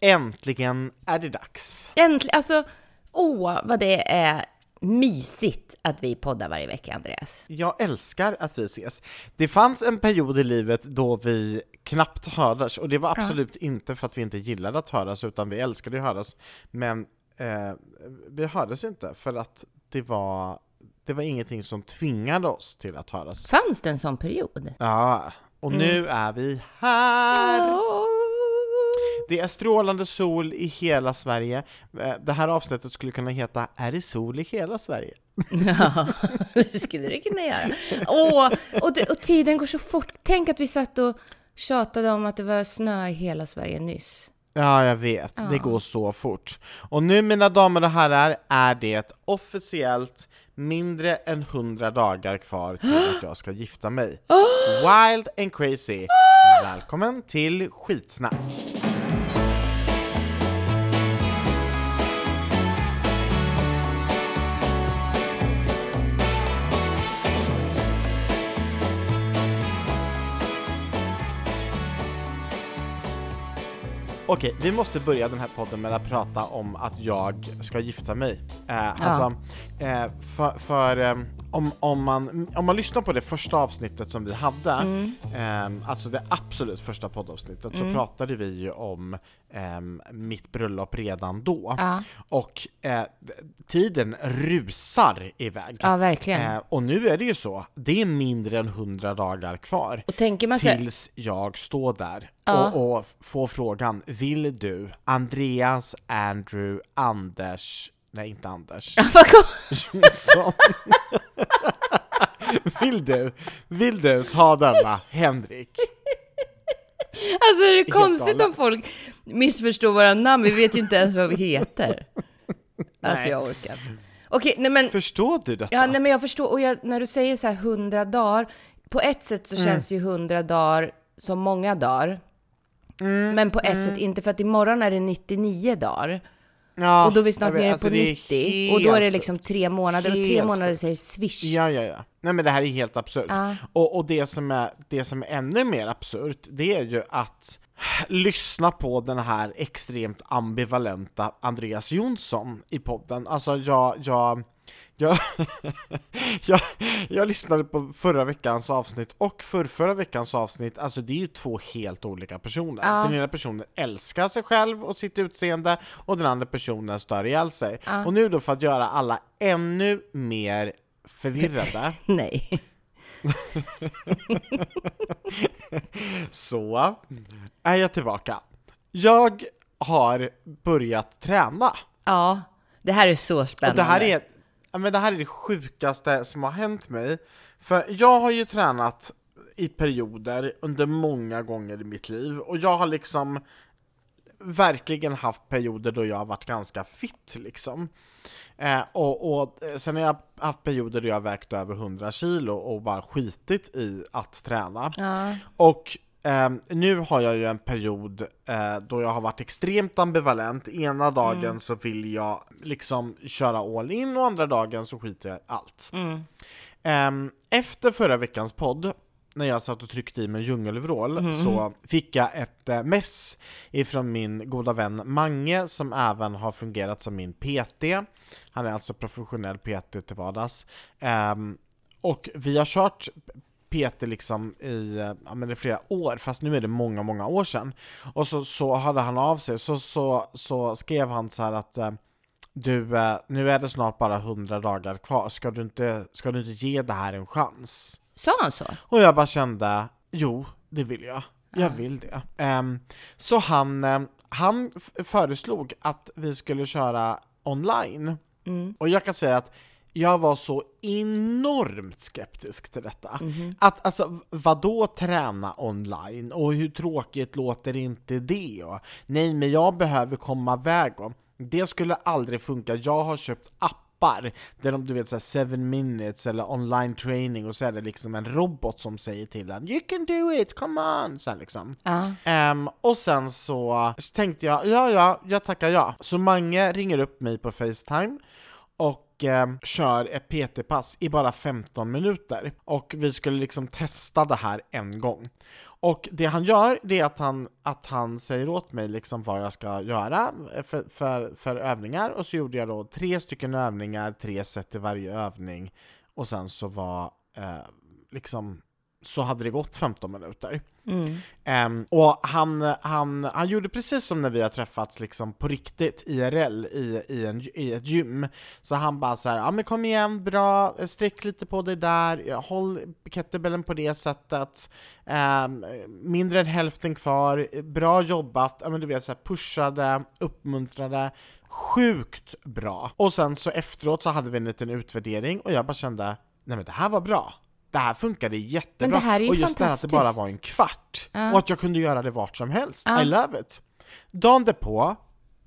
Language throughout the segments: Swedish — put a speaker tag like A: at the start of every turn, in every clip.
A: Äntligen är det dags!
B: Äntligen, alltså, åh vad det är mysigt att vi poddar varje vecka, Andreas.
A: Jag älskar att vi ses. Det fanns en period i livet då vi knappt hördes, och det var absolut ja. inte för att vi inte gillade att höras, utan vi älskade att höras. Men eh, vi hördes inte för att det var, det var ingenting som tvingade oss till att höras.
B: Fanns det en sån period?
A: Ja, och mm. nu är vi här! Oh. Det är strålande sol i hela Sverige. Eh, det här avsnittet skulle kunna heta Är det sol i hela Sverige?
B: Ja, det skulle det kunna göra. Åh, och, det, och tiden går så fort. Tänk att vi satt och tjatade om att det var snö i hela Sverige nyss.
A: Ja, jag vet. Ja. Det går så fort. Och nu, mina damer och herrar, är det officiellt mindre än 100 dagar kvar till att jag ska gifta mig. Wild and crazy! Välkommen till Skitsnack! Okej, vi måste börja den här podden med att prata om att jag ska gifta mig. Eh, ja. Alltså, eh, för, för eh, om, om, man, om man lyssnar på det första avsnittet som vi hade, mm. eh, alltså det absolut första poddavsnittet, mm. så pratade vi ju om eh, mitt bröllop redan då. Ja. Och eh, tiden rusar iväg.
B: Ja, verkligen. Eh,
A: och nu är det ju så, det är mindre än hundra dagar kvar
B: och tänker man
A: tills jag står där ja. och, och får frågan, vill du Andreas, Andrew, Anders Nej, inte Anders. Jonsson. Vill du, vill du ta denna, Henrik?
B: Alltså är det konstigt om folk missförstår våra namn? Vi vet ju inte ens vad vi heter. Alltså nej. jag orkar Okej, nej men...
A: Förstår du detta?
B: Ja, nej men jag förstår. Och jag, när du säger så här hundra dagar, på ett sätt så mm. känns ju hundra dagar som många dagar. Mm, men på ett mm. sätt inte, för att imorgon är det 99 dagar. Ja, och då är vi snart nere alltså på 90 och då är det liksom tre månader och tre månader säger swish.
A: Ja, ja, ja. Nej men det här är helt absurt. Ja. Och, och det, som är, det som är ännu mer absurt, det är ju att lyssna på den här extremt ambivalenta Andreas Jonsson i podden. Alltså jag, jag jag, jag, jag lyssnade på förra veckans avsnitt och för förra veckans avsnitt, alltså det är ju två helt olika personer. Ja. Den ena personen älskar sig själv och sitt utseende och den andra personen stör ihjäl sig. Ja. Och nu då för att göra alla ännu mer förvirrade
B: Nej.
A: så är jag tillbaka. Jag har börjat träna.
B: Ja, det här är så spännande.
A: Och det här är men det här är det sjukaste som har hänt mig. För jag har ju tränat i perioder under många gånger i mitt liv och jag har liksom verkligen haft perioder då jag har varit ganska fit liksom. Eh, och, och sen har jag haft perioder då jag har vägt över 100 kilo och bara skitit i att träna. Ja. Och eh, nu har jag ju en period eh, då jag har varit extremt ambivalent. Ena dagen mm. så vill jag liksom köra all in och andra dagen så skiter jag i allt. Mm. Eh, efter förra veckans podd när jag satt och tryckte i mig djungelvrål mm. så fick jag ett eh, mess ifrån min goda vän Mange som även har fungerat som min PT. Han är alltså professionell PT till vardags. Um, och vi har kört PT liksom i, ja, men i flera år, fast nu är det många, många år sedan. Och så, så hade han av sig, så, så, så skrev han så att eh, du, eh, nu är det snart bara hundra dagar kvar, ska du, inte, ska du inte ge det här en chans?
B: Sa han så?
A: Och jag bara kände, jo, det vill jag. Jag vill det. Um, så han, um, han föreslog att vi skulle köra online. Mm. Och jag kan säga att jag var så enormt skeptisk till detta. Mm -hmm. Att alltså, vadå träna online? Och hur tråkigt låter inte det? Och, nej, men jag behöver komma iväg. Och, det skulle aldrig funka. Jag har köpt appar där de, du vet såhär 7 minutes eller online training och så är det liksom en robot som säger till en You can do it, come on! Så liksom. Uh. Um, och sen så tänkte jag, ja ja, jag tackar ja. Så Mange ringer upp mig på Facetime och eh, kör ett PT-pass i bara 15 minuter. Och vi skulle liksom testa det här en gång. Och det han gör, det är att han, att han säger åt mig liksom vad jag ska göra för, för, för övningar, och så gjorde jag då tre stycken övningar, tre set i varje övning, och sen så var eh, liksom så hade det gått 15 minuter. Um, och han, han, han gjorde precis som när vi har träffats liksom på riktigt IRL i, i, en, i ett gym. Så han bara så här, ja men kom igen, bra, sträck lite på dig där, håll kettlebellen på det sättet, um, mindre än hälften kvar, bra jobbat, ja men du vet så här, pushade, uppmuntrade, sjukt bra. Och sen så efteråt så hade vi en liten utvärdering och jag bara kände, nej men det här var bra det här funkade jättebra.
B: Men det här är ju
A: och just det här att det bara var en kvart. Ja. Och att jag kunde göra det vart som helst. Ja. I love it. Dagen därpå,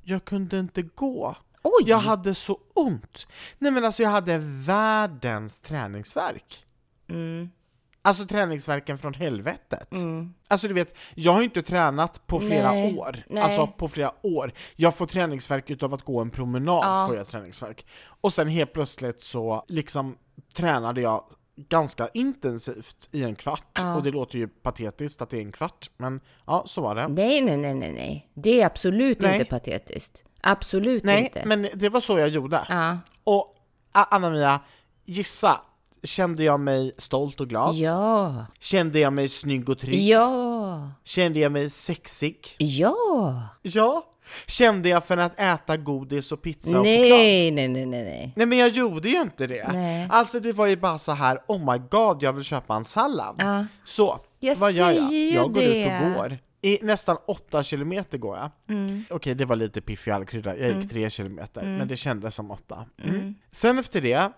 A: jag kunde inte gå.
B: Oj.
A: Jag hade så ont. Nej men alltså jag hade världens träningsverk.
B: Mm.
A: Alltså träningsverken från helvetet. Mm. Alltså du vet, jag har ju inte tränat på flera Nej. år. Nej. Alltså på flera år. Jag får träningsverk utav att gå en promenad, ja. får jag träningsverk. Och sen helt plötsligt så liksom tränade jag ganska intensivt i en kvart, ja. och det låter ju patetiskt att det är en kvart, men ja, så var det.
B: Nej, nej, nej, nej, nej. Det är absolut nej. inte patetiskt. Absolut
A: nej,
B: inte.
A: men det var så jag gjorde.
B: Ja.
A: Och Anna-Mia, gissa, Kände jag mig stolt och glad?
B: Ja.
A: Kände jag mig snygg och trygg?
B: Ja.
A: Kände jag mig sexig?
B: Ja.
A: Ja. Kände jag för att äta godis och pizza och
B: nej,
A: choklad?
B: Nej, nej, nej, nej.
A: Nej men jag gjorde ju inte det.
B: Nej.
A: Alltså det var ju bara så här, oh my god, jag vill köpa en sallad.
B: Ja.
A: Så,
B: jag
A: vad gör jag?
B: Jag
A: går
B: det.
A: ut och går. I nästan åtta kilometer går jag.
B: Mm.
A: Okej, det var lite piffig allkrydda. Jag gick
B: mm.
A: tre kilometer,
B: mm.
A: men det kändes som åtta.
B: Mm. mm.
A: Sen efter det,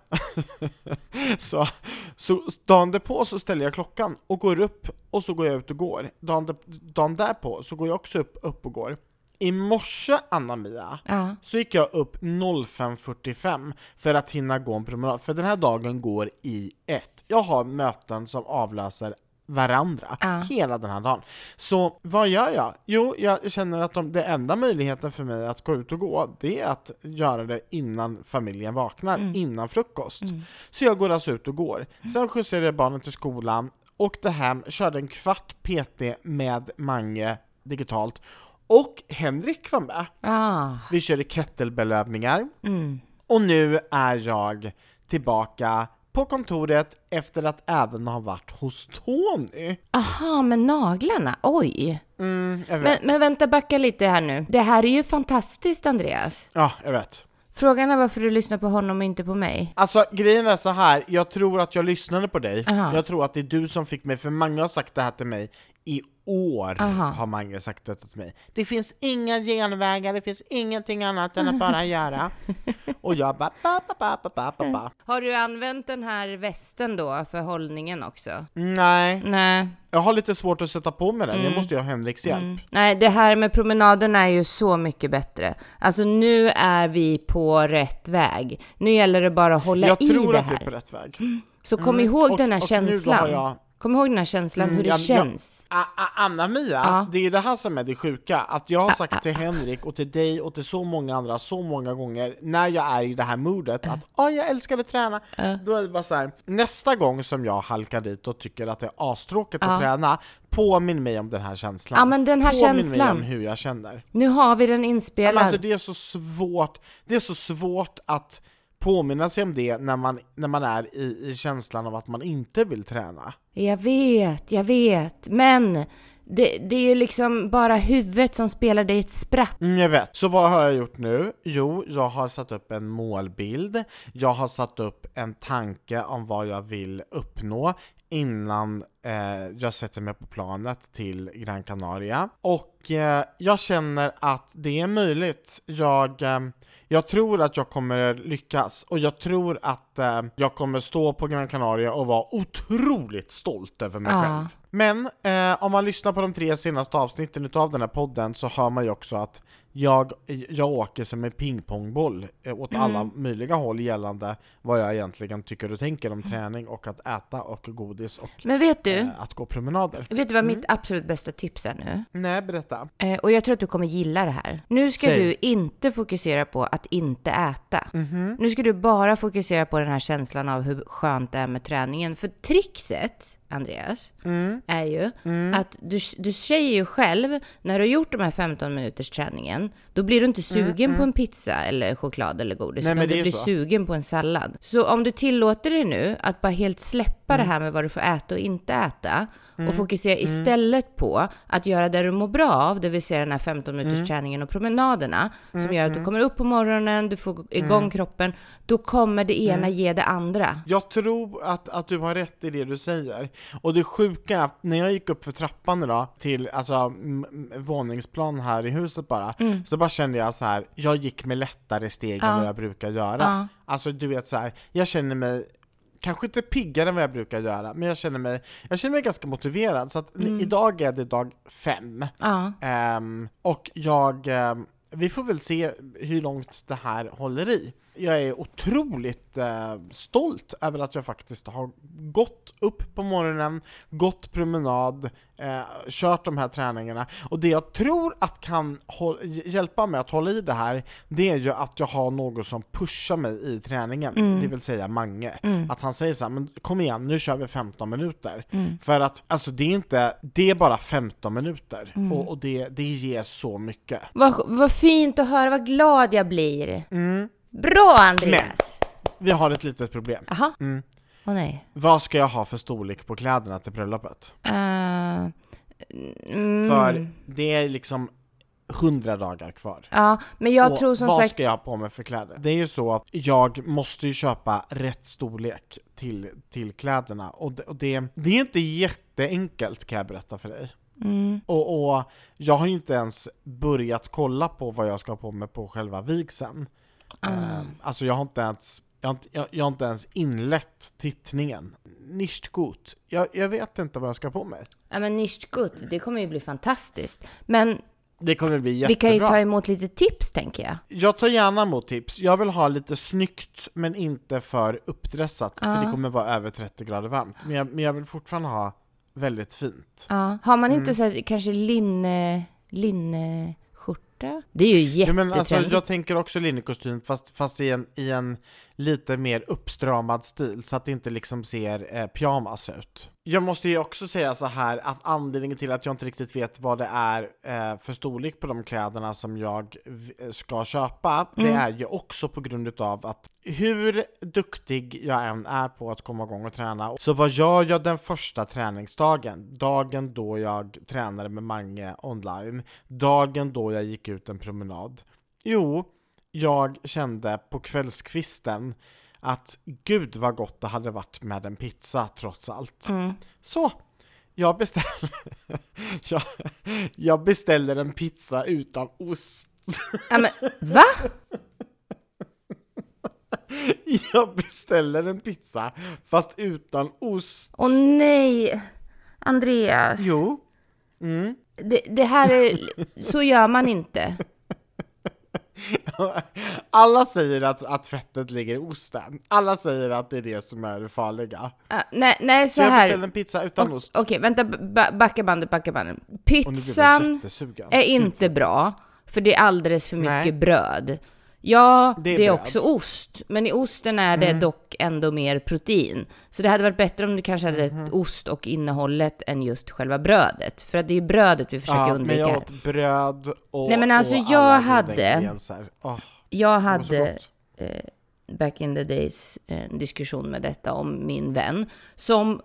A: så, så dagen därpå så ställer jag klockan och går upp, och så går jag ut och går. Dagen, dagen därpå så går jag också upp, upp och går. I morse, Anna-Mia,
B: ja.
A: så gick jag upp 05.45 för att hinna gå en promenad, för den här dagen går i ett. Jag har möten som avlöser varandra
B: ja.
A: hela den här dagen. Så vad gör jag? Jo, jag känner att de, det enda möjligheten för mig att gå ut och gå, det är att göra det innan familjen vaknar, mm. innan frukost.
B: Mm.
A: Så jag går alltså ut och går. Sen skjutsade jag barnen till skolan, åkte hem, körde en kvart PT med Mange digitalt, och Henrik var med.
B: Ah.
A: Vi körde kettlebellövningar,
B: mm.
A: och nu är jag tillbaka på kontoret efter att även ha varit hos Tony.
B: Aha, med naglarna, oj!
A: Mm, jag
B: vet. Men, men vänta, backa lite här nu. Det här är ju fantastiskt, Andreas.
A: Ja, jag vet.
B: Frågan är varför du lyssnar på honom och inte på mig.
A: Alltså grejen är så här. jag tror att jag lyssnade på dig,
B: Aha.
A: jag tror att det är du som fick mig, för många har sagt det här till mig i år
B: Aha.
A: har Mange sagt detta till mig. Det finns inga genvägar, det finns ingenting annat än att bara göra. Och jag bara ba, ba, ba, ba, ba, ba, ba.
B: Har du använt den här västen då för hållningen också?
A: Nej.
B: Nej.
A: Jag har lite svårt att sätta på mig den, mm. jag måste ju ha Henriks hjälp. Mm.
B: Nej, det här med promenaden är ju så mycket bättre. Alltså nu är vi på rätt väg. Nu gäller det bara att hålla
A: jag
B: i det här.
A: Jag tror att vi är på rätt väg.
B: Så kom mm. ihåg
A: och,
B: den här
A: och
B: känslan.
A: Nu jag
B: Kom ihåg den här känslan, mm, hur det jag, känns.
A: Anna-Mia,
B: ja.
A: det är det här som är det sjuka, att jag har sagt till Henrik och till dig och till så många andra så många gånger när jag är i det här modet att ah, jag älskar att träna, då är det bara så här, nästa gång som jag halkar dit och tycker att det är astråkigt att träna, påminn mig om den här känslan.
B: Ja men den här
A: påminn
B: känslan.
A: mig om hur jag känner.
B: Nu har vi den inspelad.
A: alltså det är så svårt, det är så svårt att påminna sig om det när man, när man är i, i känslan av att man inte vill träna.
B: Jag vet, jag vet, men det, det är ju liksom bara huvudet som spelar dig ett spratt.
A: Mm, jag vet. Så vad har jag gjort nu? Jo, jag har satt upp en målbild, jag har satt upp en tanke om vad jag vill uppnå innan eh, jag sätter mig på planet till Gran Canaria. Och eh, jag känner att det är möjligt. Jag, eh, jag tror att jag kommer lyckas och jag tror att eh, jag kommer stå på Gran Canaria och vara otroligt stolt över mig
B: ja.
A: själv. Men eh, om man lyssnar på de tre senaste avsnitten utav den här podden så hör man ju också att jag, jag åker som en pingpongboll eh, åt
B: Mm.
A: alla möjliga håll gällande vad jag egentligen tycker och tänker om träning och att äta och godis och
B: Men vet du,
A: eh, att gå promenader.
B: vet du vad mitt absolut bästa tips är nu?
A: Nej, berätta.
B: Eh, och jag tror att du kommer gilla det här. Nu ska
A: Säg.
B: du inte fokusera på att inte äta.
A: Mhm.
B: Nu ska du bara fokusera på den här känslan av hur skönt det är med träningen. För trixet, Andreas,
A: Mm.
B: är ju att du, du säger ju själv, när du har gjort de här 15 minuters träningen, då blir du inte sugen på en pizza eller choklad eller godis,
A: Mm, Nej,
B: utan du blir
A: så.
B: sugen på en sallad. Så om du tillåter dig nu att bara helt släppa
A: Mm.
B: det här med vad du får äta och inte äta, och fokusera istället på att göra det du mår bra av, det vill säga den här 15 minuters
A: Mm.
B: träningen och promenaderna, som gör att du kommer upp på morgonen, du får igång
A: Mm.
B: kroppen, då kommer det ena ge det andra.
A: Jag tror att, att du har rätt i det du säger. Och det sjuka är att när jag gick upp för trappan idag till alltså, våningsplan här i huset bara, så bara kände jag så här. jag gick med lättare steg än
B: Ja.
A: vad jag brukar göra.
B: Ja.
A: Alltså du vet så här, jag känner mig Kanske inte piggare än vad jag brukar göra, men jag känner mig, jag känner mig ganska motiverad. Så att idag är det dag fem.
B: Ja.
A: Ehm, och jag, ehm, vi får väl se hur långt det här håller i. Jag är otroligt eh, stolt över att jag faktiskt har gått upp på morgonen, gått promenad, eh, kört de här träningarna. Och det jag tror att kan hjälpa mig att hålla i det här, det är ju att jag har någon som pushar mig i träningen, det vill säga Mange. Att han säger så här, men kom igen, nu kör vi 15 minuter. För att, alltså det är inte, det är bara 15 minuter, och, och det, det ger så mycket.
B: Vad, vad fint att höra, vad glad jag blir. Bra Andreas!
A: Vi har ett litet problem.
B: Jaha.
A: Mm.
B: Åh nej.
A: Vad ska jag ha för storlek på kläderna till bröllopet?
B: Uh, mm,
A: För det är liksom 100 dagar kvar.
B: Ja, men jag
A: Och
B: tror som
A: vad
B: sagt...
A: ska jag ha på mig för kläder? Det är ju så att jag måste ju köpa rätt storlek till, till kläderna och, det, och det, det är inte jätteenkelt kan jag berätta för dig.
B: Mm,
A: Och, och jag har ju inte ens börjat kolla på vad jag ska ha på mig på själva vigseln.
B: Ah.
A: Eh, alltså jag har inte ens jag har inte, jag, jag har inte ens inlett tittningen. Nicht gut. Jag, jag vet inte vad jag ska på mig.
B: ja men nicht gut, det kommer ju bli fantastiskt. Men
A: Det kommer bli jättebra.
B: vi kan ju ta emot lite tips tänker jag.
A: Jag tar gärna emot tips. Jag vill ha lite snyggt men inte för uppdressat, för
B: Ja.
A: det kommer vara över 30 grader varmt. Men jag, men jag vill fortfarande ha väldigt fint.
B: Ja. Har man
A: Mm.
B: inte så här, kanske linne, linneskjorta? Det är ju
A: Ja, men alltså,
B: jättetrendigt.
A: jag tänker också linnekostym fast, fast i, en, i en lite mer uppstramad stil så att det inte liksom ser eh, pyjamas ut. Jag måste ju också säga så här att anledningen till att jag inte riktigt vet vad det är eh, för storlek på de kläderna som jag v- ska köpa, det är ju också på grund utav att hur duktig jag än är på att komma igång och träna, så vad gör jag den första träningsdagen? Dagen då jag tränade med Mange online, dagen då jag gick ut en promenad. Jo, jag kände på kvällskvisten att gud vad gott det hade varit med en pizza trots allt.
B: Mm.
A: Så, jag beställer, jag, jag beställer en pizza utan ost.
B: Ja, men, va?
A: Jag beställer en pizza fast utan ost.
B: Åh nej! Andreas,
A: Jo. Mm.
B: det, det här är... Så gör man inte.
A: Alla säger att, att fettet ligger i osten. Alla säger att det är det som är det farliga.
B: Ah, nej, nej, så
A: Så jag
B: här.
A: beställer en pizza utan
B: O-
A: ost.
B: Okej, vänta, ba- backa bandet, backa bandet. Pizzan är inte bra, för det är alldeles för mycket
A: Nej.
B: bröd. Ja, det
A: Det
B: är,
A: är bröd.
B: också ost, men i osten är det dock ändå mer protein. Så det hade varit bättre om du kanske hade ett ost och innehållet än just själva brödet. För att det är ju brödet vi försöker
A: ja, men
B: undvika.
A: jag
B: här.
A: åt bröd och
B: Nej, men alltså, jag hade-.
A: Åh,
B: Jag
A: det
B: hade
A: gott.
B: back in the days en diskussion med detta om min vän som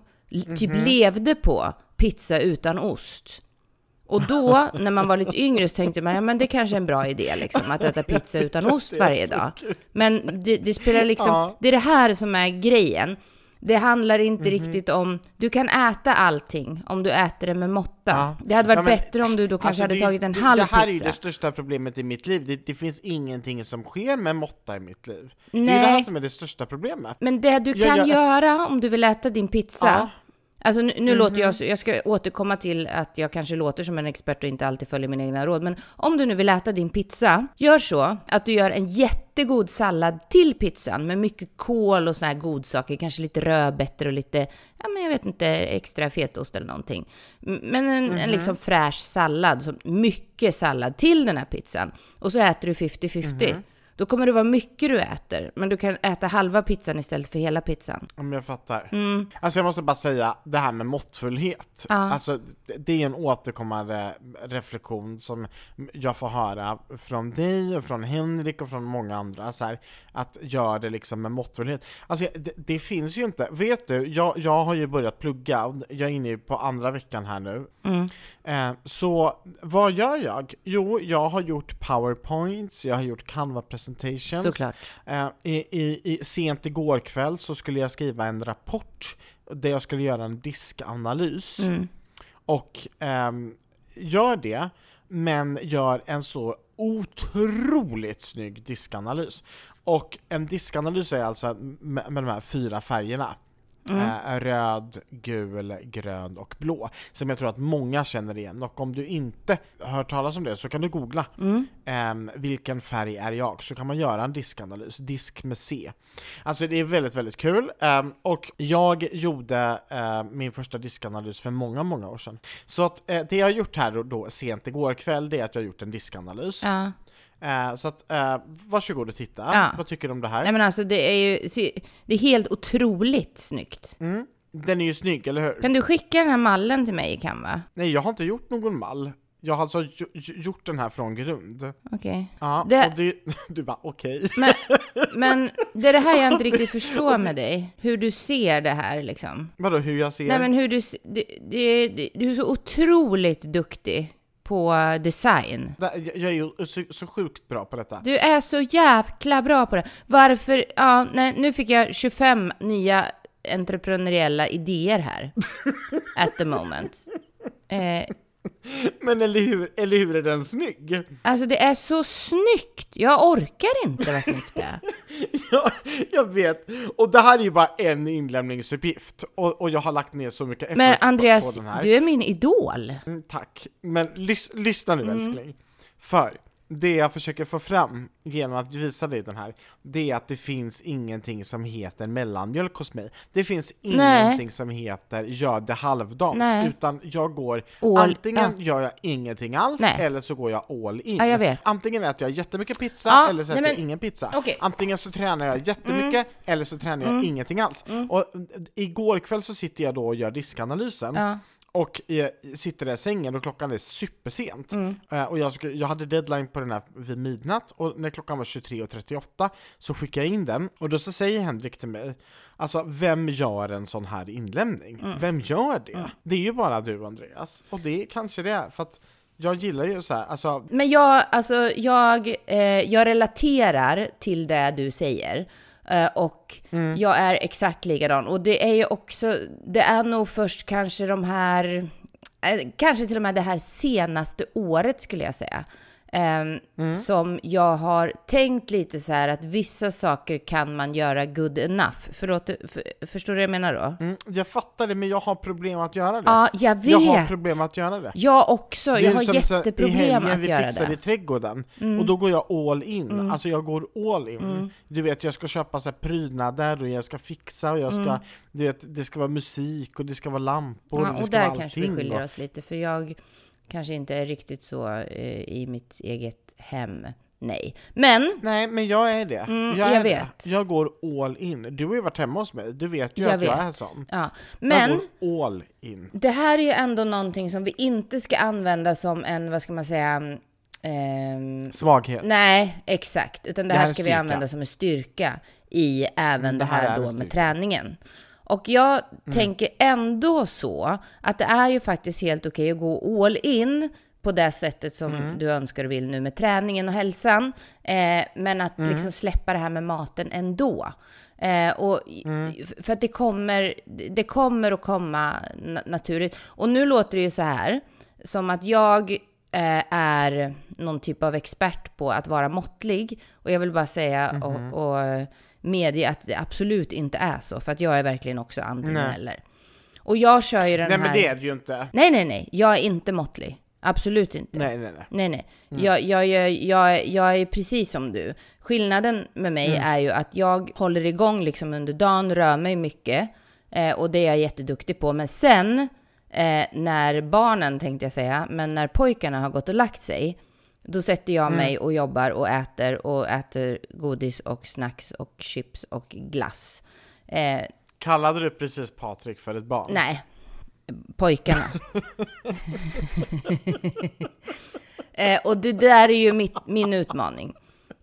B: typ
A: Mhm.
B: levde på pizza utan ost. Och då, när man var lite yngre, så tänkte man ja, men det kanske är en bra idé liksom, att äta pizza utan ost varje dag. Men det, det spelar liksom,
A: Ja.
B: det är det här som är grejen. Det handlar inte
A: Mhm.
B: riktigt om, du kan äta allting om du äter det med måtta.
A: Ja.
B: Det hade varit
A: Ja, men-
B: bättre om du då kanske
A: Alltså,
B: hade
A: det-
B: tagit en
A: det,
B: halv
A: Det här är ju
B: pizza.
A: det största problemet i mitt liv. Det, det finns ingenting som sker med måtta i mitt liv. Det är det
B: Nej.
A: här som är det största problemet.
B: Men det du
A: Jag-
B: kan
A: jag-
B: göra om du vill äta din pizza. Alltså nu, nu låter jag så, jag ska återkomma till att jag kanske låter som en expert och inte alltid följer mina egna råd. Men om du nu vill äta din pizza, gör så att du gör en jättegod sallad till pizzan med mycket kål och såna här godsaker, kanske lite rödbetor och lite, ja men jag vet inte, extra fetaost eller någonting. Men en, en liksom fräsch sallad, mycket sallad till den här pizzan. Och så äter du 50-50. Då kommer det vara mycket du äter, men du kan äta halva pizzan istället för hela pizzan.
A: Om jag fattar. Alltså jag måste bara säga, det här med måttfullhet.
B: Ja.
A: Alltså det- är en återkommande reflektion som jag får höra från dig och från Henrik och från många andra. Så här, att gör det liksom med måttfullhet. Alltså det, det finns ju inte. Vet du, jag, jag har ju börjat plugga, och jag är inne på andra veckan här nu. Eh, så vad gör jag? Jo, jag har gjort powerpoints, jag har gjort Canva presentations.
B: Såklart.
A: Eh, i, i, i, sent igår kväll så skulle jag skriva en rapport där jag skulle göra en diskanalys.
B: Mm.
A: Och ehm, gör det, men gör en så otroligt snygg diskanalys. Och en diskanalys är alltså med, med de här fyra färgerna. Eh, röd, gul, grön och blå. Som jag tror att många känner igen. Och om du inte har hört talas om det så kan du googla ehm, vilken färg är jag? Så kan man göra en diskanalys, disk med C. Alltså det är väldigt, väldigt kul. Ehm, och jag gjorde eh, min första diskanalys för många, många år sedan. Så att eh, det jag har gjort här då, då sent igår kväll, det är att jag har gjort en diskanalys.
B: Ja.
A: Eh, så att, eh, varsågod och titta.
B: Ja.
A: Vad tycker du om det här?
B: Nej men alltså det är ju, det är helt otroligt snyggt.
A: Mm. Den är ju snygg, eller hur?
B: Kan du skicka den här mallen till mig i Canva?
A: Nej, jag har inte gjort någon mall. Jag har alltså gjort den här från grund.
B: Okej.
A: Ja,
B: Det-
A: och det, du bara okej.
B: Men, men det är det här jag inte riktigt förstår med dig. Hur du ser det här liksom.
A: Vadå, hur jag ser?
B: Nej men hur du, du, du, du är så otroligt duktig på design.
A: Jag är ju så, så sjukt bra på detta.
B: Du är så jäkla bra på det. Varför, ja, nej, nu fick jag 25 nya entreprenöriella idéer här. At the moment. Eh,
A: Men eller hur, eller hur är den snygg?
B: alltså det är så snyggt! Jag orkar inte vad snyggt det är.
A: Ja, jag vet. Och det här är ju bara en inlämningsuppgift. Och, och jag har lagt ner så mycket effort
B: Men Andreas,
A: på den här.
B: du är min idol.
A: Mm, tack. Men lys, lyssna
B: Mm.
A: nu älskling. För det jag försöker få fram genom att visa dig den här, det är att det finns ingenting som heter mellanmjölk hos mig. Det finns
B: Nej.
A: ingenting som heter gör det halvdant,
B: Nej.
A: utan jag går
B: All-
A: antingen gör jag ingenting alls
B: Nej.
A: eller så går jag all in.
B: Ja, jag.
A: Antingen äter jag jättemycket pizza
B: Ja,
A: eller så
B: nej,
A: äter jag
B: men-
A: ingen pizza.
B: Mm.
A: Antingen så tränar jag jättemycket eller så tränar jag ingenting alls. Och eh, igår kväll så sitter jag då och gör diskanalysen. Och sitter där i sängen och klockan är supersent.
B: Mm.
A: Eh, och jag, jag hade deadline på den här vid midnatt och när klockan var 23.38 så skickade jag in den och då så säger Henrik till mig Alltså vem gör en sån här inlämning?
B: Mm.
A: Vem gör det? Det är ju bara du Andreas. Och det kanske det är för att jag gillar ju så här, alltså
B: Men jag, alltså, jag, eh, jag relaterar till det du säger och och jag är exakt likadan. Och det är ju också, det är nog först kanske de här, eh, kanske till och med det här senaste året skulle jag säga ehm, Som jag har tänkt lite så här att vissa saker kan man göra good enough. Förlåt, för, förstår du vad jag menar då?
A: mm, jag fattar det men jag har problem att göra det.
B: Ja, jag vet.
A: jag har problem att göra det.
B: Jag också.
A: Det
B: Jag har
A: som så här,
B: jätteproblem
A: I helgen
B: att
A: vi
B: göra
A: fixade
B: det.
A: i trädgården, och då går jag all in. Alltså jag går all in. Du vet, jag ska köpa så här prydnader och jag ska fixa och jag ska, du vet, det ska vara musik och det ska vara lampor
B: Ja,
A: och det
B: och
A: ska
B: där
A: vara
B: kanske vi
A: allting.
B: skiljer
A: och-
B: oss lite, för jag kanske inte är riktigt så eh, i mitt eget hem. Nej. Men,
A: Nej, men jag är det.
B: Mm,
A: jag, är
B: jag
A: det.
B: vet.
A: Jag går all in. Du har ju varit hemma hos mig, du vet ju
B: jag
A: att
B: vet.
A: jag är sån.
B: Ja. Men,
A: Jag går all in.
B: det här är ju ändå någonting som vi inte ska använda som en, vad ska man säga, ehm,
A: Svaghet.
B: Nej, exakt. Utan det,
A: Det här
B: här
A: är
B: ska vi använda som en styrka i även det
A: det här
B: då med träningen. Och jag
A: Mm.
B: tänker ändå så att det är ju faktiskt helt okej att gå all in på det sättet som
A: Mm.
B: du önskar och vill nu med träningen och hälsan. Eh, men att
A: Mm.
B: liksom släppa det här med maten ändå. Eh, och,
A: Mm.
B: För att det kommer, det kommer att komma na- naturligt. Och nu låter det ju så här, som att jag eh, är någon typ av expert på att vara måttlig. Och jag vill bara säga
A: Mhm.
B: och, och medge att det absolut inte är så. För att jag är verkligen också antingen
A: Nej.
B: eller. Och jag kör ju den
A: Nej
B: här...
A: men det är det ju inte.
B: Nej, nej, nej. Jag är inte måttlig. Absolut inte.
A: Nej, nej, nej.
B: Nej, nej. Jag, jag, jag, jag, jag är precis som du. Skillnaden med mig är ju att jag håller igång liksom under dagen, rör mig mycket. Eh, och det är jag jätteduktig på. Men sen, eh, när barnen tänkte jag säga, men när pojkarna har gått och lagt sig, då sätter jag mig och jobbar och äter och äter godis och snacks och chips och glass. Eh,
A: Kallade du precis Patrik för ett barn?
B: Nej, pojkarna. eh, och det där är ju mitt, min utmaning.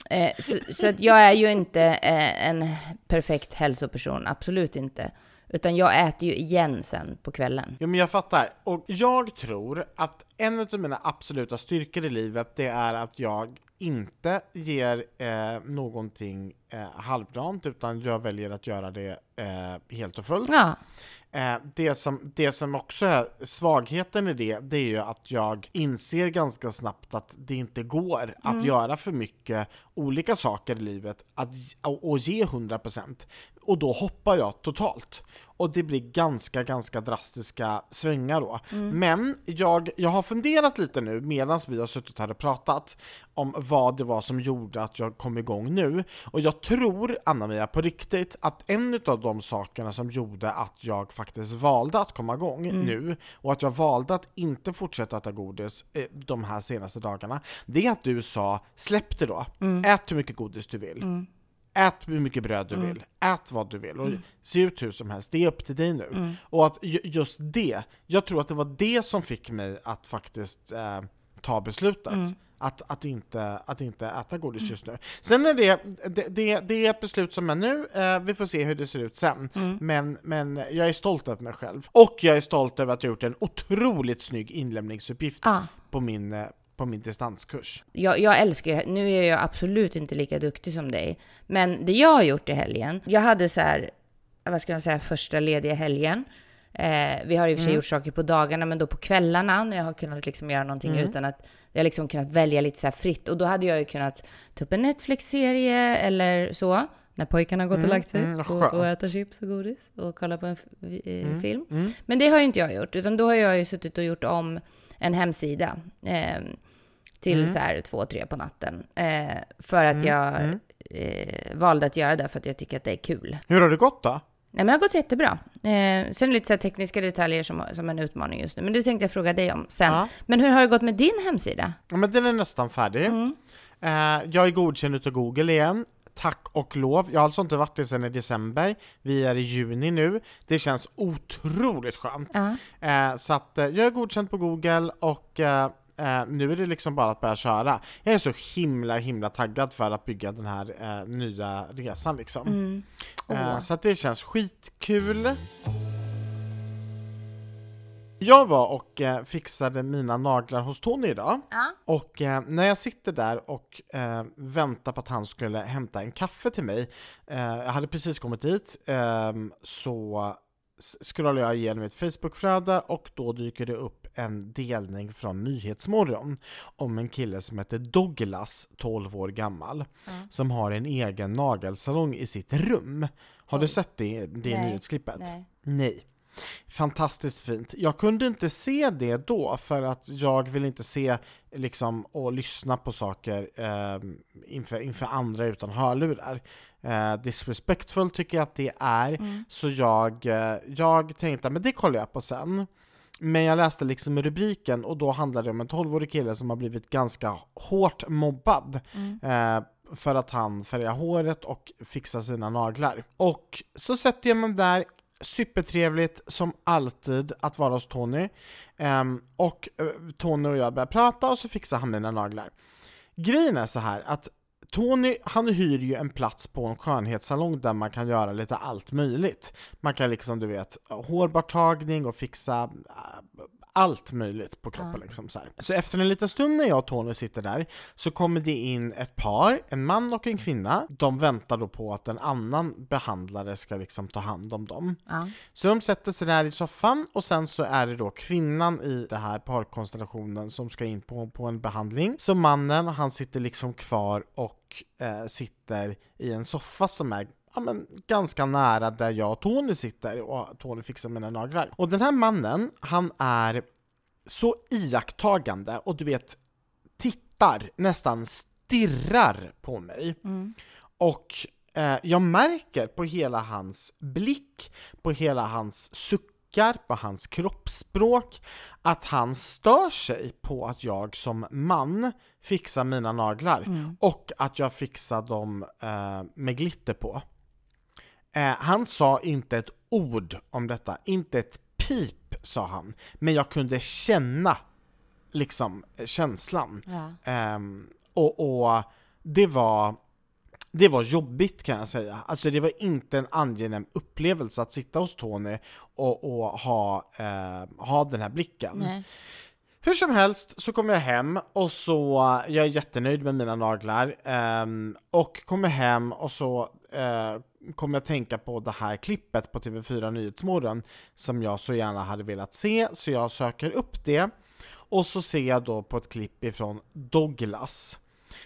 B: Eh, så, så att jag är ju inte eh, en perfekt hälsoperson, absolut inte. Utan jag äter ju igen sen på kvällen.
A: Jo men jag fattar. Och jag tror att en av mina absoluta styrkor i livet, det är att jag inte ger eh, någonting eh, halvdant, utan jag väljer att göra det eh, helt och fullt.
B: Ja,
A: Eh, det, som, det som också är svagheten i det, det är ju att jag inser ganska snabbt att det inte går att göra för mycket olika saker i livet att, och, och ge 100%. Och då hoppar jag totalt. Och det blir ganska, ganska drastiska svängar då. Men jag, jag har funderat lite nu medan vi har suttit här och pratat om vad det var som gjorde att jag kom igång nu. Och jag tror, Anna-Mia, på riktigt att en av de sakerna som gjorde att jag faktiskt valde att komma igång nu och att jag valde att inte fortsätta äta godis eh, de här senaste dagarna, det är att du sa släpp det då, ät hur mycket godis du vill. Ät hur mycket bröd du vill, ät vad du vill och se ut hur som helst, det är upp till dig nu. Och att ju- just det, jag tror att det var det som fick mig att faktiskt eh, ta beslutet. Att, att, inte, att inte äta godis just nu. Sen är det, det, det, det är ett beslut som är nu, eh, vi får se hur det ser ut sen. Men, men jag är stolt över mig själv. Och jag är stolt över att jag gjort en otroligt snygg inlämningsuppgift
B: Ja.
A: på, min, eh, på min distanskurs.
B: jag, jag älskar. Nu är jag absolut inte lika duktig som dig. Men det jag har gjort i helgen, jag hade så här, vad ska man säga, första lediga helgen. Eh, vi har i och för sig gjort saker på dagarna, men då på kvällarna när jag har kunnat liksom göra någonting utan att jag har liksom kunnat välja lite så här fritt. Och då hade jag ju kunnat ta upp en Netflix-serie eller så, när pojkarna har gått och lagt sig
A: mm,
B: och, och äta chips och godis och kolla på en eh, film. Men det har ju inte jag gjort, utan då har jag ju suttit och gjort om en hemsida. Eh, till så här två, tre på natten. Eh, för att jag Eh, valde att göra det för att jag tycker att det är kul.
A: Hur har det gått då?
B: Nej, men det har gått jättebra. Eh, sen lite så tekniska detaljer som, som en utmaning just nu, men det tänkte jag fråga dig om sen.
A: Ja.
B: Men hur har det gått med din hemsida?
A: Ja, men den är nästan färdig.
B: Mm.
A: Eh, jag är godkänd utav Google igen. Tack och lov. Jag har alltså inte varit det sedan i december. Vi är i juni nu. Det känns otroligt skönt.
B: Ja.
A: Eh, så att eh, jag är godkänd på Google och eh, eh, nu är det liksom bara att börja köra. Jag är så himla himla taggad för att bygga den här eh, nya resan liksom.
B: Mm.
A: Eh,
B: Åh.
A: så att det känns skitkul. Jag var och eh, fixade mina naglar hos Tony idag.
B: Ja.
A: Och eh, när jag sitter där och eh, väntar på att han skulle hämta en kaffe till mig, eh, jag hade precis kommit dit, eh, så scrollar jag igenom mitt Facebookflöde och då dyker det upp en delning från Nyhetsmorgon om en kille som heter Douglas, 12 år gammal, som har en egen nagelsalong i sitt rum. Har du
B: Oj.
A: sett det, det
B: Nej.
A: nyhetsklippet?
B: Nej.
A: Nej. Fantastiskt fint. Jag kunde inte se det då för att jag vill inte se liksom och lyssna på saker eh, inför, inför andra utan hörlurar. Eh, disrespectful tycker jag att det är, så jag, eh, jag tänkte men det kollar jag på sen. Men jag läste liksom rubriken och då handlade det om en 12-årig kille som har blivit ganska hårt mobbad eh, för att han färgar håret och fixar sina naglar. Och så sätter jag mig där, supertrevligt som alltid att vara hos Tony. Um, och uh, Tony och jag börjar prata och så fixar han mina naglar. Grejen är så här att Tony, han hyr ju en plats på en skönhetssalong där man kan göra lite allt möjligt. Man kan liksom, du vet, hårborttagning och fixa eh, allt möjligt på kroppen. Liksom så, här. så efter en liten stund när jag och Tony sitter där så kommer det in ett par, en man och en kvinna. De väntar då på att en annan behandlare ska liksom ta hand om dem.
B: Ja.
A: Så de sätter sig där i soffan och sen så är det då kvinnan i det här parkonstellationen som ska in på, på en behandling. Så mannen, han sitter liksom kvar och eh, sitter i en soffa som är ja, men, ganska nära där jag och Tony sitter och Tony fixar mina naglar. Och den här mannen, han är så iakttagande och du vet, tittar, nästan stirrar på mig. Och eh, jag märker på hela hans blick, på hela hans suckar, på hans kroppsspråk, att han stör sig på att jag som man fixar mina naglar och att jag fixar dem eh, med glitter på. Eh, han sa inte ett ord om detta, inte ett pip sa han, men jag kunde känna liksom känslan.
B: Ja.
A: Ehm, och, och det var det var jobbigt kan jag säga. Alltså det var inte en angenäm upplevelse att sitta hos Tony och, och ha, eh, ha den här blicken.
B: Nej.
A: Hur som helst så kommer jag hem och så, jag är jättenöjd med mina naglar um, och kommer hem och så uh, kommer jag tänka på det här klippet på TV4 Nyhetsmorgon som jag så gärna hade velat se, så jag söker upp det och så ser jag då på ett klipp ifrån Douglas.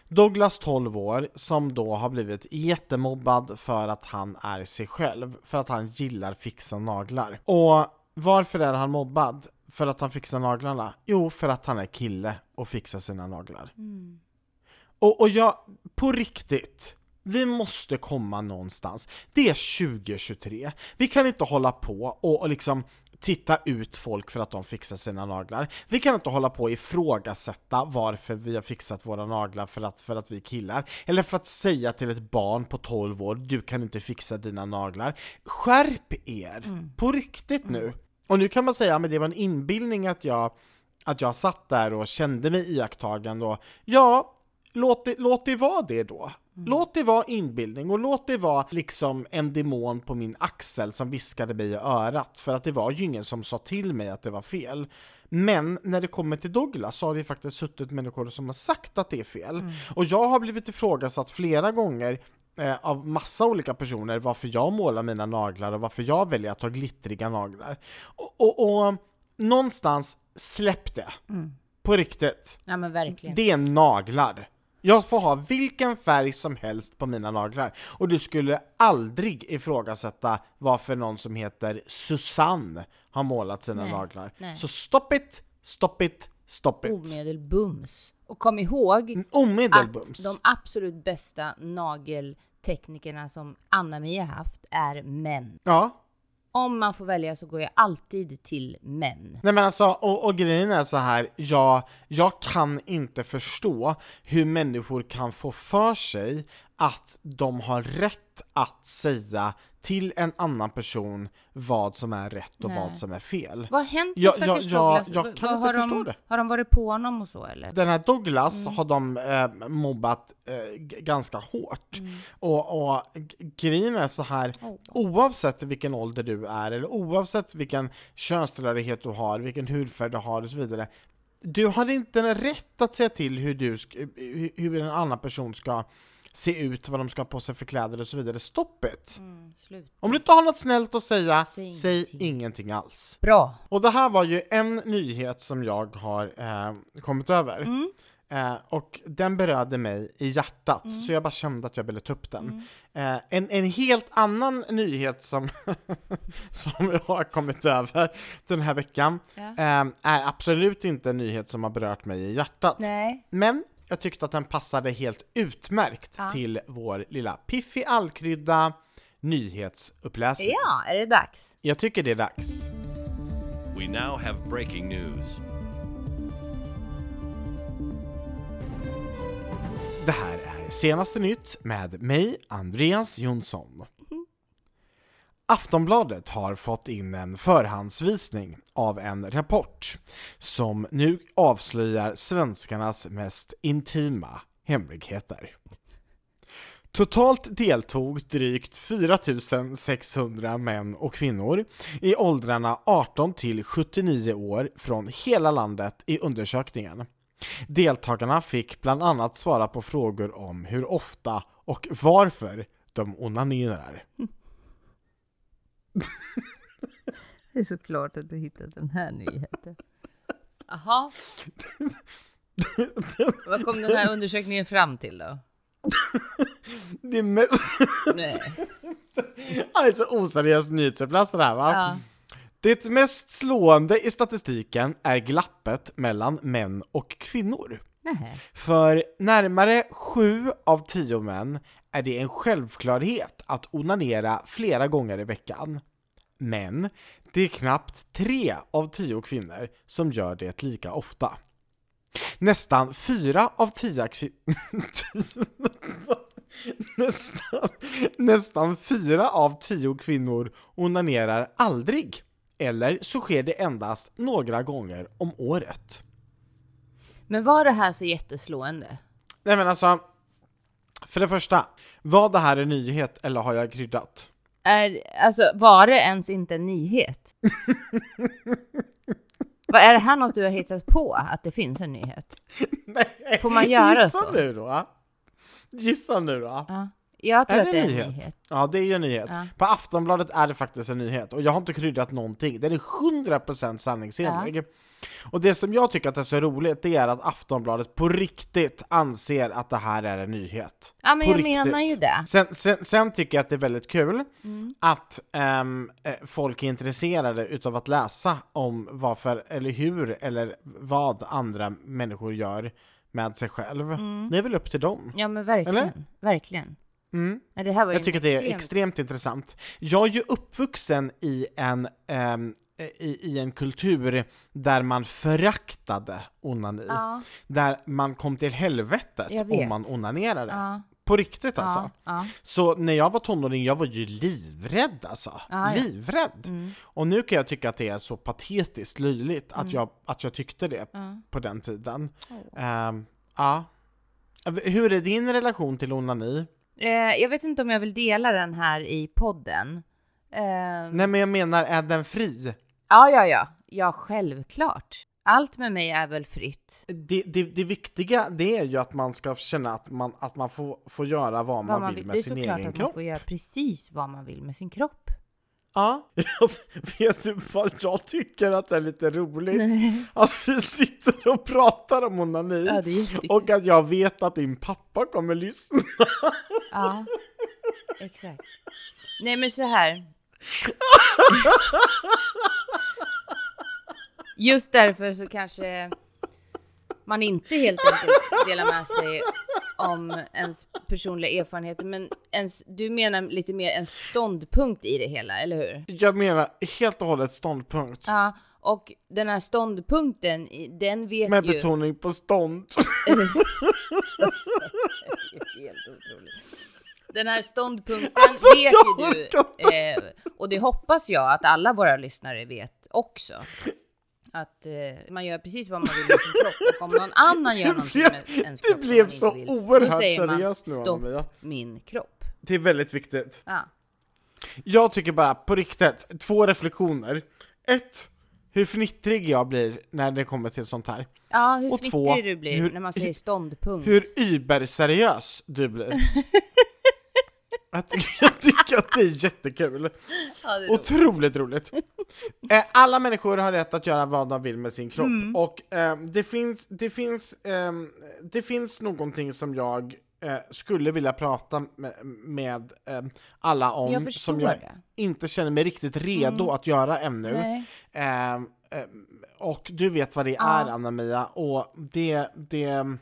A: Douglas 12 år som då har blivit jättemobbad för att han är sig själv, för att han gillar fixa naglar. Och varför är han mobbad? För att han fixar naglarna? Jo, för att han är kille och fixar sina naglar. Och, och jag, på riktigt, vi måste komma någonstans. Det är 2023. Vi kan inte hålla på och, och liksom titta ut folk för att de fixar sina naglar. Vi kan inte hålla på och ifrågasätta varför vi har fixat våra naglar för att, för att vi killar. Eller för att säga till ett barn på 12 år, du kan inte fixa dina naglar. Skärp er! På riktigt nu! Och nu kan man säga, men det var en inbildning att jag, att jag satt där och kände mig iakttagande och ja, låt det, låt det vara det då. Låt det vara inbildning och låt det vara liksom en demon på min axel som viskade mig i örat för att det var ju ingen som sa till mig att det var fel. Men när det kommer till Douglas så har det faktiskt suttit människor som har sagt att det är fel. Och jag har blivit ifrågasatt flera gånger av massa olika personer varför jag målar mina naglar och varför jag väljer att ha glittriga naglar. Och, och, och någonstans, släpp det. På riktigt.
B: Ja men verkligen.
A: Det är naglar. Jag får ha vilken färg som helst på mina naglar och du skulle aldrig ifrågasätta varför någon som heter Susanne har målat sina
B: Nej,
A: naglar.
B: nej.
A: Så stop it, stop it, stop it.
B: Omedelbums. Och kom ihåg
A: Omedelbums.
B: att de absolut bästa nagelteknikerna som Anna-Mia haft är män.
A: Ja.
B: Om man får välja så går jag alltid till män.
A: Nej men alltså, och, och grejen är så här, jag, jag kan inte förstå hur människor kan få för sig att de har rätt att säga till en annan person vad som är rätt och
B: Nej.
A: vad som är fel.
B: Vad har hänt med
A: Ja,
B: stackars
A: ja, ja,
B: Douglas?
A: jag kan inte förstå
B: de,
A: det.
B: Har de varit på honom och så eller?
A: Den här Douglas
B: Mm.
A: har de eh, mobbat eh, ganska hårt.
B: Mm.
A: Och, och grejen är så här,
B: Oh.
A: oavsett vilken ålder du är, eller oavsett vilken könstillhörighet du har, vilken hudfärg du har och så vidare. Du har inte rätt att säga till hur, du hur en annan person ska se ut, vad de ska ha på sig för kläder och så vidare. Stopp it!
B: Mm.
A: Om du inte har något snällt att säga,
B: Säg
A: säg
B: ingenting.
A: ingenting alls.
B: Bra.
A: Och det här var ju en nyhet som jag har eh, kommit över.
B: Mm.
A: Eh, och den berörde mig i hjärtat, så jag bara kände att jag ville ta upp den. Eh, en, en helt annan nyhet som, som jag har kommit över den här veckan
B: Ja.
A: eh, är absolut inte en nyhet som har berört mig i hjärtat.
B: Nej.
A: Men jag tyckte att den passade helt utmärkt
B: Ja.
A: till vår lilla Piffi Allkrydda nyhetsuppläsning.
B: Ja, är det dags?
A: Jag tycker det är dags.
C: We now have breaking news.
A: Det här är senaste nytt med mig, Andreas Jonsson. Aftonbladet har fått in en förhandsvisning av en rapport som nu avslöjar svenskarnas mest intima hemligheter. Totalt deltog drygt 4600 män och kvinnor i åldrarna 18 till 79 år från hela landet i undersökningen. Deltagarna fick bland annat svara på frågor om hur ofta och varför de onanerar.
B: Det är såklart att du hittat den här nyheten. Jaha. Vad kom den här undersökningen fram till då?
A: Det, mest,
B: Nej.
A: Ja, det är så oseriös nyhetsuppläsare det här va?
B: Ja.
A: Det mest slående i statistiken är glappet mellan män och kvinnor.
B: Nähä.
A: För närmare sju av tio män är det en självklarhet att onanera flera gånger i veckan. Men det är knappt tre av tio kvinnor som gör det lika ofta. Nästan fyra av tio kvinnor... nästan, nästan fyra av tio kvinnor onanerar aldrig. Eller så sker det endast några gånger om året.
B: Men var det här så jätteslående?
A: Nej men alltså, för det första, var det här en nyhet eller har jag kryddat?
B: Är, alltså, var det ens inte en nyhet? Vad Är det här något du har hittat på, att det finns en nyhet?
A: Nej,
B: Får man göra
A: gissa
B: så?
A: nu då. Gissa nu då.
B: Ja. Jag tror
A: Är
B: att
A: det
B: är
A: en nyhet?
B: nyhet.
A: Ja, det är ju en nyhet.
B: Ja.
A: På Aftonbladet är det faktiskt en nyhet, och jag har inte kryddat någonting. Den är 100% sanningsenlig. Och det som jag tycker att är så roligt, det är att Aftonbladet på riktigt anser att det här är en nyhet.
B: Ja, men
A: På
B: jag menar ju det.
A: Sen, sen, sen tycker jag att det är väldigt kul
B: Mm.
A: att ehm, eh, folk är intresserade utav att läsa om varför, eller hur, eller vad andra människor gör med sig själv. Det är väl upp till dem.
B: Ja, men verkligen.
A: Eller?
B: Verkligen.
A: Mm.
B: Ju
A: Jag tycker att det är
B: extremt-
A: extremt intressant. Jag är ju uppvuxen i en, ehm, i, i en kultur där man föraktade onani.
B: Ja,
A: Där man kom till helvetet om man onanerade.
B: ja,
A: På riktigt alltså.
B: ja, ja.
A: Så när jag var tonåring, jag var ju livrädd alltså.
B: Ja, ja.
A: Livrädd!
B: Mm.
A: Och nu kan jag tycka att det är så patetiskt löjligt att, jag, att jag tyckte det
B: Ja.
A: på den tiden. Ehm, ja. Hur är din relation till onani?
B: Eh, jag vet inte om jag vill dela den här i podden. Eh,
A: Nej men jag menar, är den fri?
B: Ja, ja, ja. Ja, självklart. Allt med mig är väl fritt.
A: Det, det, det viktiga det är ju att man ska känna att man, att man får, får göra vad man,
B: Vad man
A: vill
B: vill.
A: med
B: Det är
A: sin
B: såklart
A: egen
B: att man
A: kropp.
B: får göra precis vad man vill med sin kropp.
A: Ja, vet du vad jag tycker att det är lite roligt?
B: Nej.
A: Alltså vi sitter och pratar om onani
B: Ja,
A: och att jag vet att din pappa kommer lyssna.
B: Ja, exakt. Nej, men så här. Just därför så kanske man inte helt enkelt delar med sig om ens personliga erfarenheter, men ens, du menar lite mer en ståndpunkt i det hela, eller hur?
A: Jag menar helt och hållet ståndpunkt.
B: Ja, och den här ståndpunkten, den vet
A: Med
B: ju...
A: betoning på stånd.
B: Helt otroligt. Den här ståndpunkten
A: Alltså,
B: vet ju du, eh, och det hoppas jag att alla våra lyssnare vet också. Att eh, man gör precis vad man vill med sin kropp och om någon annan gör någonting med ens
A: det
B: kropp som
A: blev
B: man
A: så
B: vill,
A: oerhört seriöst nu,
B: stopp
A: Anna-Mia.
B: min kropp.
A: Det är väldigt viktigt.
B: Ja.
A: Jag tycker bara på riktigt, två reflektioner. Ett, hur fnittrig jag blir när det kommer till sånt här.
B: Ja, hur
A: Och två,
B: fnittrig du blir
A: hur-
B: när man säger ståndpunkt.
A: Hur überseriös du blir. jag, tycker, jag tycker att det är jättekul.
B: Ja, det är roligt.
A: Otroligt roligt. Eh, Alla människor har rätt att göra vad de vill med sin kropp.
B: Mm.
A: Och eh, det finns, det finns, ehm, det finns någonting som jag eh, skulle vilja prata med, med ehm, alla om,
B: Jag
A: som jag
B: det.
A: inte känner mig riktigt redo att göra ännu. Ehm, ehm, och du vet vad det är, Anna-Mia, och det, det,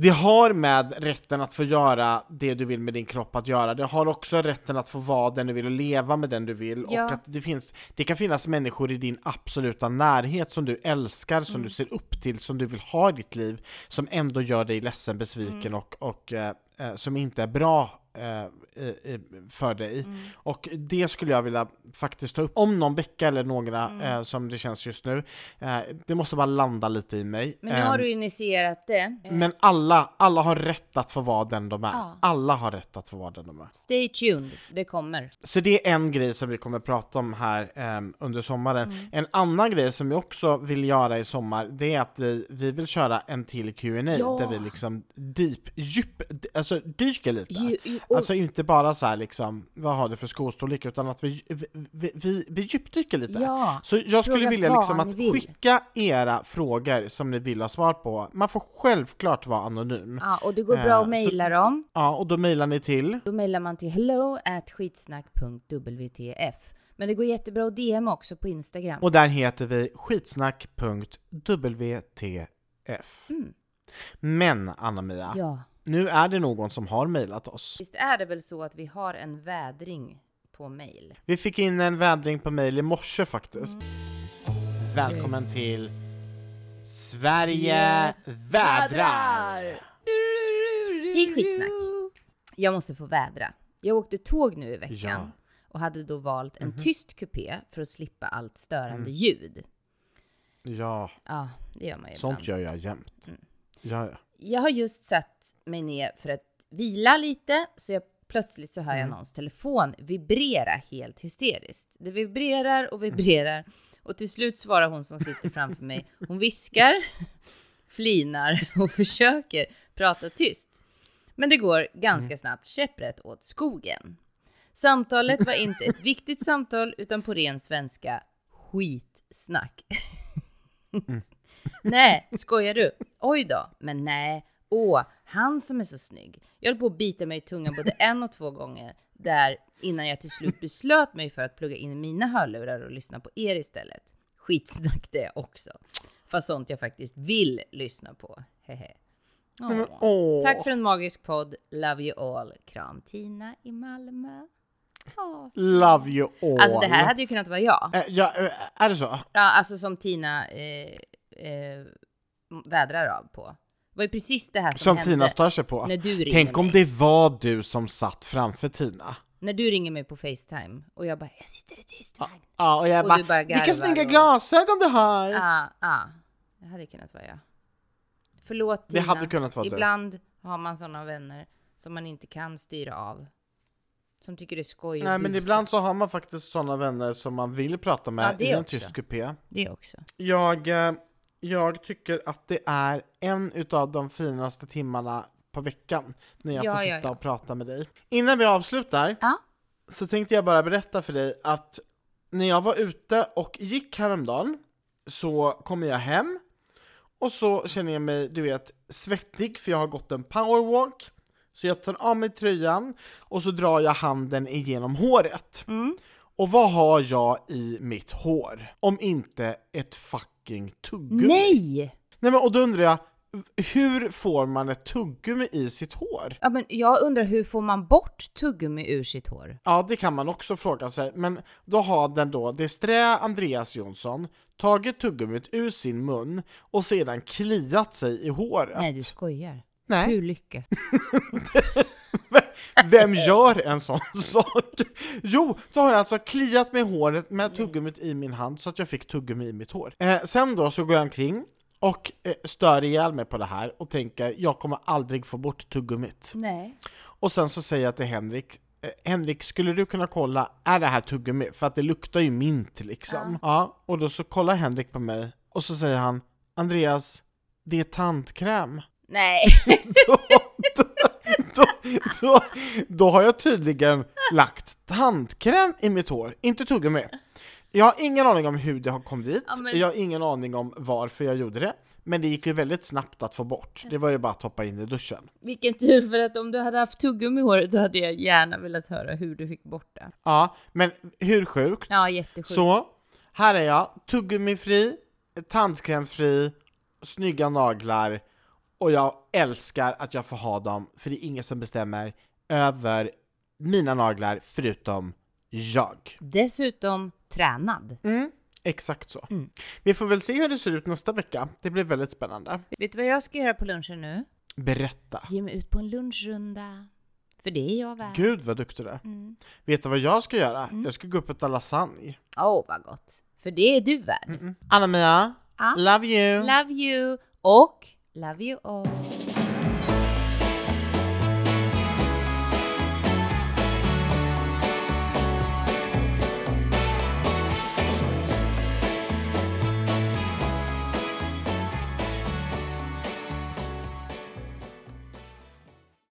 A: det har med rätten att få göra det du vill med din kropp att göra. Det har också rätten att få vara den du vill och leva med den du vill.
B: Ja.
A: Och att det, finns, det kan finnas människor i din absoluta närhet som du älskar, som
B: Mm.
A: du ser upp till, som du vill ha i ditt liv, som ändå gör dig ledsen, besviken
B: Mm.
A: och, och eh, eh, som inte är bra för dig.
B: Mm.
A: Och det skulle jag vilja faktiskt ta upp om någon vecka eller några
B: Mm.
A: eh, som det känns just nu. Eh, det måste bara landa lite i mig.
B: Men nu har
A: Ehm,
B: du initierat det. Eh,
A: men alla, alla har rätt att få vara den de är.
B: Ja.
A: Alla har rätt att få vara den de är.
B: Stay tuned, det kommer.
A: Så det är en grej som vi kommer prata om här ehm, under sommaren.
B: Mm.
A: En annan grej som vi också vill göra i sommar, det är att vi, vi vill köra en till Q&A
B: Ja.
A: där vi liksom deep, djup, alltså dyker lite.
B: Ju,
A: Alltså inte bara så här liksom, vad har du för skostorlek, utan att vi, vi, vi, vi, djupdyker lite.
B: Ja,
A: Så jag skulle vilja liksom att
B: vill.
A: skicka era frågor som ni vill ha svar på. Man får självklart vara anonym.
B: ja, och det går bra
A: Eh,
B: att mejla dem.
A: Ja, och då mejlar ni till
B: Då mejlar man till hello at skitsnack.wtf. Men det går jättebra att DM också på Instagram.
A: och där heter vi skitsnack.wtf.
B: Mm.
A: Men Anna-Mia,
B: Ja.
A: Nu är det någon som har mejlat oss.
B: Visst är det väl så att vi har en vädring på mejl?
A: Vi fick in en vädring på mejl i morse faktiskt. Välkommen till Sverige vädrar!
B: Hej skitsnack! Jag måste få vädra. Jag åkte tåg nu i veckan
A: Ja.
B: Och hade då valt en tyst kupé för att slippa allt störande
A: Mm.
B: ljud.
A: Ja,
B: Ja, det gör man ju
A: sånt
B: ibland.
A: gör jag jämt.
B: Mm.
A: Ja, ja.
B: Jag har just satt mig ner för att vila lite, så jag plötsligt så hör jag
A: Mm.
B: någons telefon vibrera helt hysteriskt. Det vibrerar och vibrerar och till slut svarar hon som sitter framför mig. Hon viskar, flinar och försöker prata tyst. Men det går ganska snabbt käpprätt åt skogen. Samtalet var inte ett viktigt samtal utan på ren svenska skitsnack. nej, skojar du? Oj då, men nej. Åh, han som är så snygg. Jag höll på att bita mig i tungan både en och två gånger där innan jag till slut beslöt mig för att plugga in mina hörlurar och lyssna på er istället. Skitsnack det också. Fast sånt jag faktiskt vill lyssna på. Hehe. Åh.
A: åh.
B: Tack för en magisk podd. Love you all. Kram Tina i Malmö. Åh.
A: Love you all.
B: Alltså det här hade ju kunnat vara jag.
A: Eh, ja, eh, är det så?
B: Ja, alltså som Tina eh, eh, vädrar av på. Det var ju precis det här som,
A: Som
B: hände
A: Tina stör sig på?
B: när du ringer
A: Tänk om
B: mig.
A: det var du som satt framför Tina?
B: När du ringer mig på Facetime och jag bara “jag sitter i tyst vagn”.
A: Ja, och jag
B: Och
A: bara,
B: du bara
A: vilka snygga
B: och-
A: glasögon du har!
B: Ja, ja. Det hade kunnat vara jag. Förlåt
A: Det
B: Tina.
A: hade kunnat vara du.
B: Ibland har man sådana vänner som man inte kan styra av. Som tycker det är skoj
A: Nej men ibland så har man faktiskt sådana vänner som man vill prata med
B: Ja, det
A: i en
B: också.
A: tyst kupé.
B: Det också.
A: Jag, eh, jag tycker att det är en utav de finaste timmarna på veckan när jag
B: Ja,
A: får
B: ja,
A: sitta
B: ja.
A: och prata med dig. Innan vi avslutar
B: Ja.
A: så tänkte jag bara berätta för dig att när jag var ute och gick häromdagen så kommer jag hem och så känner jag mig, du vet, svettig för jag har gått en powerwalk. Så jag tar av mig tröjan och så drar jag handen igenom håret.
B: Mm.
A: Och vad har jag i mitt hår? Om inte ett fucking tuggummi?
B: Nej!
A: Nej men och då undrar jag, hur får man ett tuggummi i sitt hår?
B: Ja, men jag undrar hur får man bort tuggummi ur sitt hår?
A: Ja, det kan man också fråga sig, men då har den då, Desträ Andreas Jonsson, tagit tuggummit ur sin mun och sedan kliat sig i håret.
B: Nej, du skojar.
A: Nej.
B: Hur lyckas
A: Vem gör en sån sak? Jo, då har jag alltså kliat mig i håret med tuggummit i min hand så att jag fick tuggummi i mitt hår. Eh, sen då så går jag omkring och eh, stör ihjäl mig på det här och tänker jag kommer aldrig få bort tuggummit.
B: Nej.
A: Och sen så säger jag till Henrik eh, Henrik, skulle du kunna kolla, är det här tuggummi? För att det luktar ju mint liksom. Ja. och då så kollar Henrik på mig och så säger han Andreas, det är tandkräm.
B: Nej.
A: då, då, då, då, då har jag tydligen lagt tandkräm i mitt hår, inte tuggummi. Jag har ingen aning om hur det har kommit dit,
B: Ja, men-
A: jag har ingen aning om varför jag gjorde det, men det gick ju väldigt snabbt att få bort. Det var ju bara att hoppa in i duschen.
B: Vilken tur, för att om du hade haft tuggummi i håret så hade jag gärna velat höra hur du fick bort det.
A: Ja, men hur sjukt?
B: Ja, jättesjukt.
A: Så, här är jag, tuggummifri, tandkrämsfri, snygga naglar och jag älskar att jag får ha dem, för det är ingen som bestämmer över mina naglar förutom jag.
B: Dessutom tränad.
A: Mm, exakt så.
B: Mm.
A: Vi får väl se hur det ser ut nästa vecka. Det blir väldigt spännande.
B: Vet du vad jag ska göra på lunchen nu?
A: Berätta.
B: Ge mig ut på en lunchrunda. För det är jag värd.
A: Gud vad duktig du är.
B: Mm.
A: Vet du vad jag ska göra? Jag ska gå upp och äta lasagne.
B: Åh, vad gott. För det är du värd.
A: Anna-Mia,
B: Ja.
A: love you!
B: Love you och love you all.